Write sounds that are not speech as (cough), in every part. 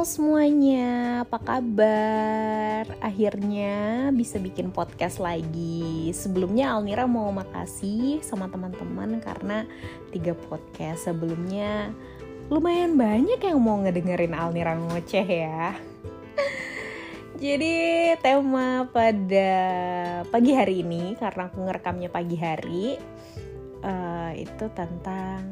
Semuanya, apa kabar? Akhirnya bisa bikin podcast lagi. Sebelumnya Almira mau makasih sama teman-teman karena tiga podcast sebelumnya lumayan banyak yang mau ngedengerin Almira ngoceh ya. Jadi tema pada pagi hari ini karena aku ngerekamnya pagi hari uh, itu tentang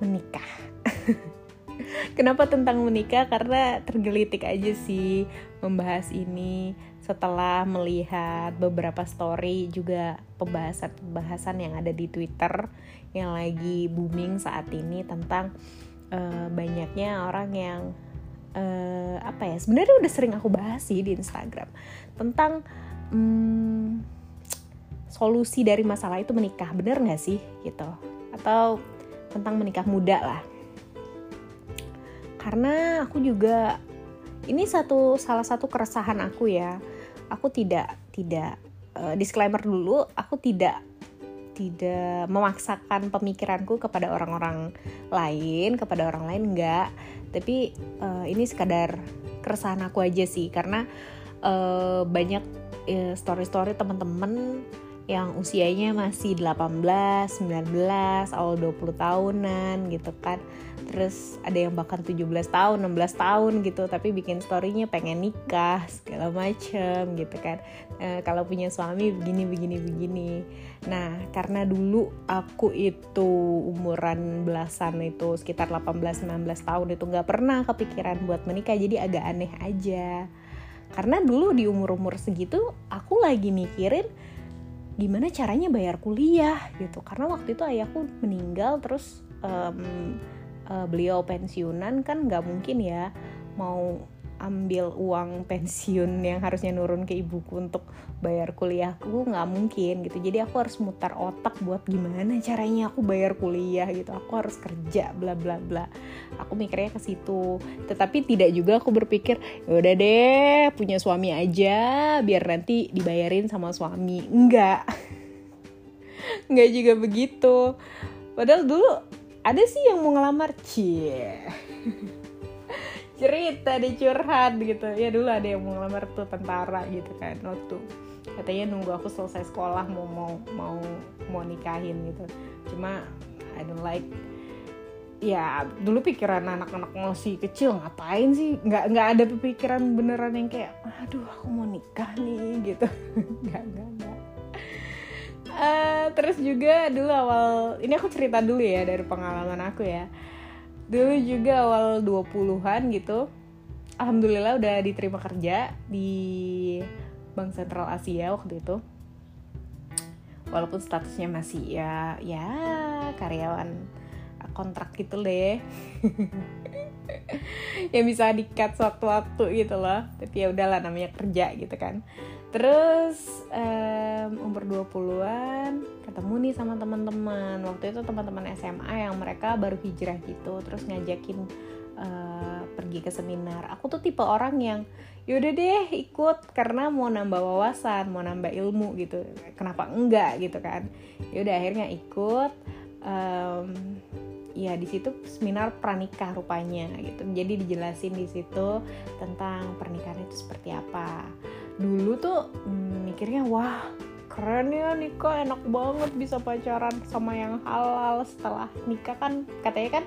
menikah. (laughs) (laughs) Kenapa tentang menikah? Karena tergelitik aja sih membahas ini. Setelah melihat beberapa story juga pembahasan-pembahasan yang ada di Twitter yang lagi booming saat ini tentang uh, banyaknya orang yang uh, apa ya sebenarnya udah sering aku bahas sih di Instagram tentang um, solusi dari masalah itu menikah. Bener nggak sih? Gitu. Atau tentang menikah muda lah karena aku juga ini satu salah satu keresahan aku ya. Aku tidak tidak uh, disclaimer dulu aku tidak tidak memaksakan pemikiranku kepada orang-orang lain kepada orang lain enggak. Tapi uh, ini sekadar keresahan aku aja sih. Karena uh, banyak uh, story-story teman-teman yang usianya masih 18, 19, awal 20 tahunan gitu kan. Terus ada yang bahkan 17 tahun 16 tahun gitu tapi bikin storynya pengen nikah segala macem gitu kan. E, kalau punya suami begini begini begini. Nah karena dulu aku itu umuran belasan itu sekitar 18-19 tahun itu nggak pernah kepikiran buat menikah jadi agak aneh aja. Karena dulu di umur-umur segitu aku lagi mikirin gimana caranya bayar kuliah gitu. Karena waktu itu ayahku meninggal terus um, uh, beliau pensiunan kan nggak mungkin ya mau ambil uang pensiun yang harusnya nurun ke ibuku untuk bayar kuliahku nggak mungkin gitu. Jadi aku harus mutar otak buat gimana caranya aku bayar kuliah gitu. Aku harus kerja bla bla bla. Aku mikirnya ke situ. Tetapi tidak juga aku berpikir ya udah deh punya suami aja biar nanti dibayarin sama suami. Enggak enggak (laughs) juga begitu. Padahal dulu ada sih yang mau ngelamar cie (laughs) cerita di curhat gitu. Ya dulu ada yang mau ngelamar tuh tentara gitu kan waktu katanya nunggu aku selesai sekolah mau mau mau mau nikahin gitu. Cuma I don't like ya dulu pikiran anak-anak masih kecil ngapain sih? Nggak nggak ada pikiran beneran yang kayak aduh aku mau nikah nih gitu. (laughs) Nggak nggak nggak. Uh, terus juga dulu awal ini aku cerita dulu ya dari pengalaman aku ya dulu juga awal 20-an gitu alhamdulillah udah diterima kerja di Bank Sentral Asia waktu itu. Walaupun statusnya masih ya ya karyawan kontrak gitu deh. (laughs) Yang bisa dikat sewaktu-waktu gitu loh. Tapi ya udahlah namanya kerja gitu kan terus um, umur 20-an ketemu nih sama teman-teman. Waktu itu teman-teman SMA yang mereka baru hijrah gitu terus ngajakin uh, pergi ke seminar. Aku tuh tipe orang yang yaudah deh ikut. Karena mau nambah wawasan mau nambah ilmu gitu. Kenapa enggak gitu kan? Yaudah akhirnya ikut. Um, ya di situ seminar pranikah rupanya gitu. Jadi dijelasin di situ tentang pernikahan itu seperti apa dulu tuh hmm, mikirnya wah keren ya nikah enak banget bisa pacaran sama yang halal. Setelah nikah kan katanya kan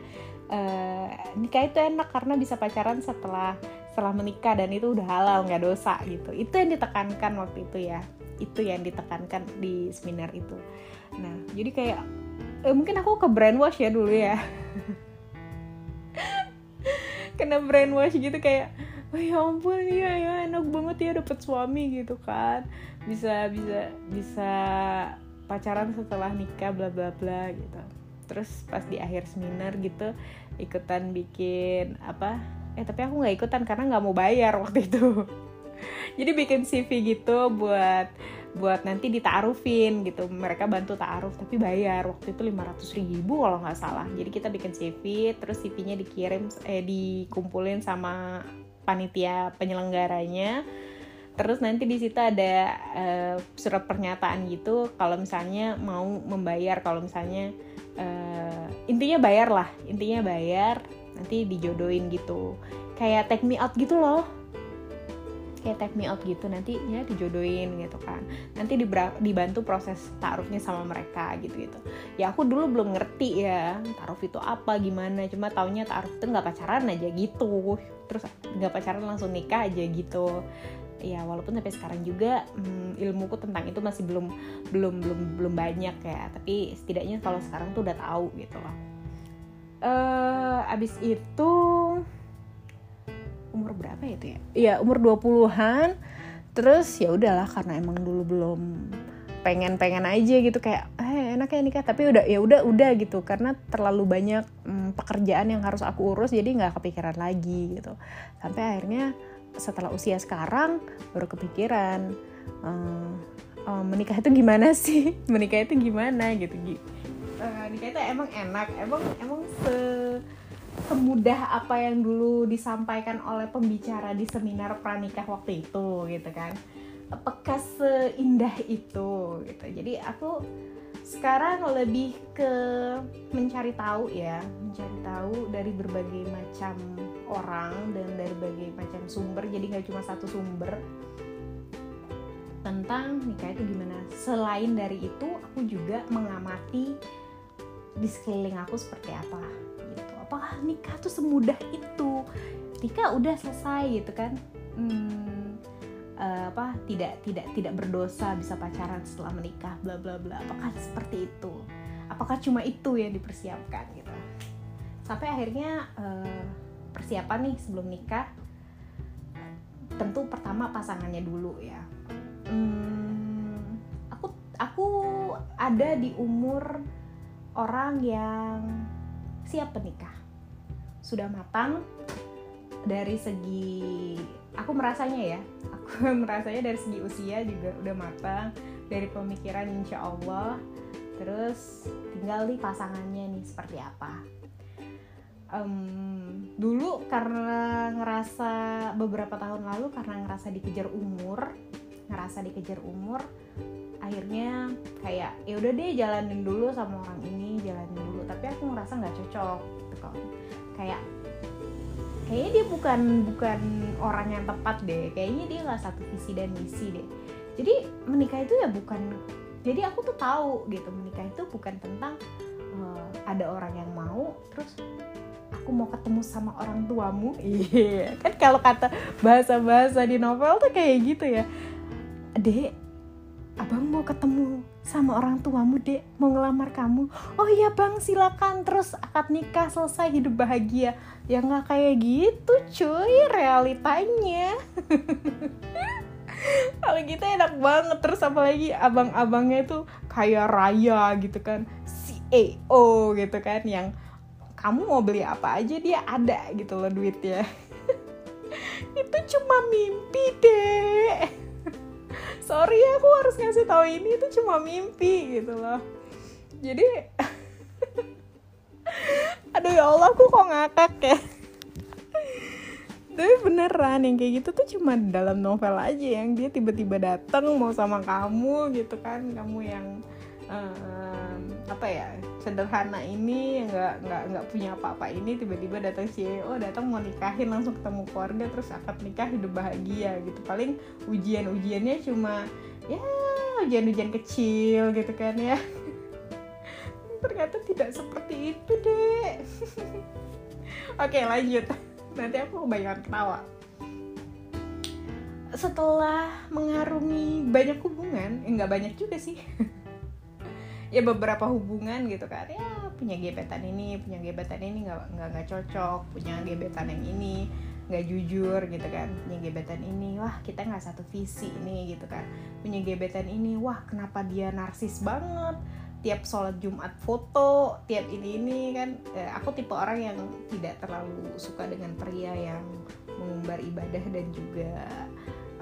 uh, nikah itu enak karena bisa pacaran setelah setelah menikah dan itu udah halal nggak dosa gitu. Itu yang ditekankan waktu itu ya. Itu yang ditekankan di seminar itu. Nah jadi kayak eh, mungkin aku ke brainwash ya dulu ya. (laughs) Kena brainwash gitu kayak oh (laughs) ya ampun ya ya enak banget ya dapet suami gitu kan. Bisa bisa bisa pacaran setelah nikah bla bla bla gitu. Terus pas di akhir seminar gitu ikutan bikin apa? Eh tapi aku nggak ikutan karena nggak mau bayar waktu itu. (laughs) Jadi bikin CV gitu buat buat nanti ditaarufin gitu. Mereka bantu taaruf tapi bayar. Waktu itu 500 ribu kalau nggak salah. Jadi kita bikin CV terus CV-nya dikirim eh dikumpulin sama panitia penyelenggaranya. Terus nanti di situ ada uh, surat pernyataan gitu kalau misalnya mau membayar kalau misalnya uh, intinya bayar lah intinya bayar nanti dijodohin gitu. Kayak take me out gitu loh kayak take me out gitu nanti ya dijodohin gitu kan. Nanti dibantu proses taruhnya sama mereka gitu gitu. Ya aku dulu belum ngerti ya taruh itu apa gimana. Cuma taunya taruh itu nggak pacaran aja gitu. Terus nggak pacaran langsung nikah aja gitu. Ya walaupun sampai sekarang juga hmm, ilmuku tentang itu masih belum belum belum belum banyak ya. Tapi setidaknya kalau sekarang tuh udah tahu gitu loh uh, abis itu umur berapa ya itu ya? Iya, umur 20-an. Terus ya udahlah karena emang dulu belum pengen-pengen aja gitu kayak eh enak ya nikah. Tapi udah ya udah udah gitu. Karena terlalu banyak hmm, pekerjaan yang harus aku urus jadi nggak kepikiran lagi gitu. Sampai akhirnya setelah usia sekarang baru kepikiran um, menikah itu gimana sih? (laughs) Menikah itu gimana gitu uh, nikah itu emang enak. Emang emang se semudah apa yang dulu disampaikan oleh pembicara di seminar pranikah waktu itu gitu kan. Apakah seindah itu gitu. Jadi aku sekarang lebih ke mencari tahu ya mencari tahu dari berbagai macam orang dan dari berbagai macam sumber. Jadi nggak cuma satu sumber. Tentang nikah itu gimana. Selain dari itu aku juga mengamati di sekeliling aku seperti apa apakah nikah tuh semudah itu. Nikah udah selesai gitu kan. Hmm, uh, apa tidak tidak tidak berdosa bisa pacaran setelah menikah bla bla bla. Apakah seperti itu? Apakah cuma itu yang dipersiapkan gitu? Sampai akhirnya uh, persiapan nih sebelum nikah. Tentu pertama pasangannya dulu ya. Hmm, aku aku ada di umur orang yang siap menikah sudah matang dari segi aku merasanya ya. (laughs) Aku merasanya dari segi usia juga udah matang dari pemikiran insya Allah. Terus tinggal nih pasangannya nih seperti apa. Um, dulu karena ngerasa beberapa tahun lalu karena ngerasa dikejar umur ngerasa dikejar umur akhirnya kayak ya udah deh jalanin dulu sama orang ini jalanin dulu. Tapi aku ngerasa nggak cocok gitu kayak kayaknya dia bukan bukan orang yang tepat deh. Kayaknya dia nggak satu visi dan misi deh. Jadi menikah itu ya bukan jadi aku tuh tahu gitu menikah itu bukan tentang uh, ada orang yang mau terus aku mau ketemu sama orang tuamu. (laughs) Iya kan kalau kata bahasa-bahasa di novel tuh kayak gitu ya. Dek abang mau ketemu sama orang tuamu dek. Mau ngelamar kamu. Oh iya bang silakan. Terus akad nikah selesai hidup bahagia. Ya nggak kayak gitu cuy realitanya. (laughs) Kalau kita enak banget. Terus apalagi abang-abangnya tuh kayak raya gitu kan. CEO gitu kan yang kamu mau beli apa aja dia ada gitu loh duitnya. (laughs) Itu cuma mimpi deh sorry ya aku harus ngasih tahu ini itu cuma mimpi gitu loh. Jadi (laughs) aduh ya Allah aku kok ngakak ya. Tapi beneran yang kayak gitu tuh cuma dalam novel aja yang dia tiba-tiba datang mau sama kamu gitu kan kamu yang um, apa ya sederhana ini nggak nggak nggak punya apa-apa ini tiba-tiba datang CEO datang mau nikahin langsung ketemu keluarga terus akad nikah hidup bahagia gitu. Paling ujian-ujiannya cuma ya ujian-ujian kecil gitu kan ya. (laughs) Ternyata tidak seperti itu deh (laughs) oke lanjut. Nanti aku kebanyakan ketawa. Setelah mengarungi banyak hubungan enggak eh, banyak juga sih (laughs) ya beberapa hubungan gitu kan. Ya punya gebetan ini punya gebetan ini nggak nggak cocok. Punya gebetan yang ini nggak jujur gitu kan. Punya gebetan ini wah kita nggak satu visi ini gitu kan. Punya gebetan ini wah kenapa dia narsis banget? Tiap sholat Jumat foto tiap ini ini kan. Eh, aku tipe orang yang tidak terlalu suka dengan pria yang mengumbar ibadah dan juga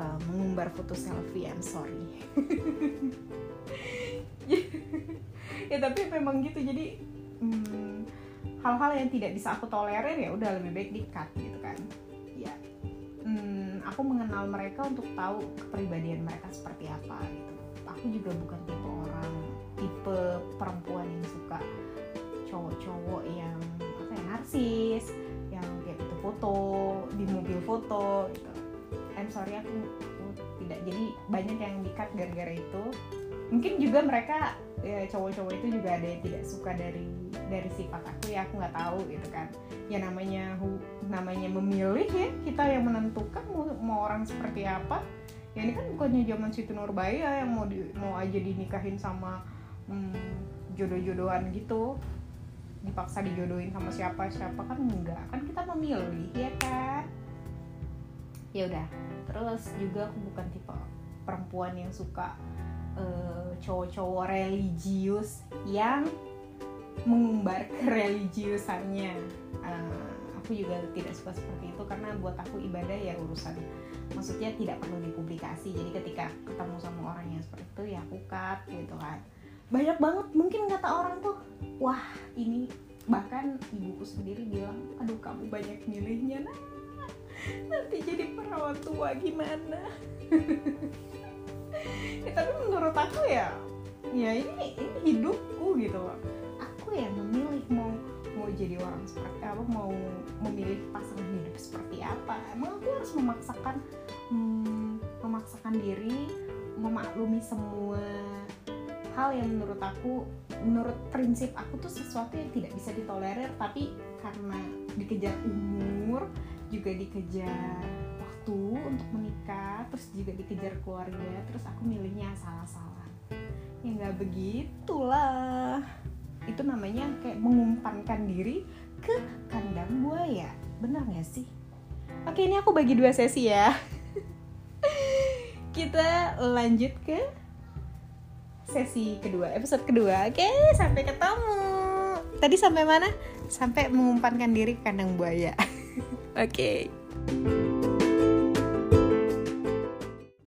uh, mengumbar foto selfie I'm sorry (laughs) ya tapi memang gitu. Jadi hmm, hal-hal yang tidak bisa aku tolerir ya udah lebih baik di gitu kan. Ya hmm, aku mengenal mereka untuk tahu kepribadian mereka seperti apa gitu. Aku juga bukan tipe orang tipe perempuan yang suka cowok-cowok yang apa ya narsis yang kayak itu foto di mobil foto gitu. I'm sorry aku, aku tidak. Jadi banyak yang dikat gara-gara itu. Mungkin juga mereka ya, cowok-cowok itu juga ada yang tidak suka dari dari sifat aku ya aku nggak tahu gitu kan. Ya namanya namanya memilih ya kita yang menentukan mau, mau orang seperti apa. Ya ini kan bukannya zaman Siti Nurbaya yang mau di, mau aja dinikahin sama hmm, jodoh-jodohan gitu. Dipaksa dijodohin sama siapa siapa kan enggak kan kita memilih ya kan? Ya udah terus juga aku bukan tipe perempuan yang suka uh, cowok-cowok religius yang mengumbar (laughs) kereligiusannya. Uh, aku juga tidak suka seperti itu karena buat aku ibadah ya urusan. Maksudnya tidak perlu dipublikasi. Jadi ketika ketemu sama orang yang seperti itu ya aku cut gitu kan. Banyak banget mungkin kata orang tuh wah ini bahkan ibuku sendiri bilang aduh kamu banyak milihnya nah nanti jadi perawat tua gimana (laughs) ya, tapi menurut aku ya ya ini ini hidupku gitu loh. Aku yang memilih mau mau jadi orang seperti apa mau memilih pasangan hidup seperti apa. Emang aku harus memaksakan hmm, memaksakan diri memaklumi semua hal yang menurut aku menurut prinsip aku tuh sesuatu yang tidak bisa ditolerir tapi karena dikejar umur juga dikejar waktu untuk menikah terus juga dikejar keluarga terus aku milihnya salah-salah. Ya nggak begitulah. Itu namanya kayak mengumpankan diri ke kandang buaya. Benar nggak sih? Oke ini aku bagi dua sesi ya. (laughs) Kita lanjut ke sesi kedua episode kedua. Oke sampai ketemu. Tadi sampai mana? Sampai mengumpankan diri ke kandang buaya. (laughs) Oke. okay.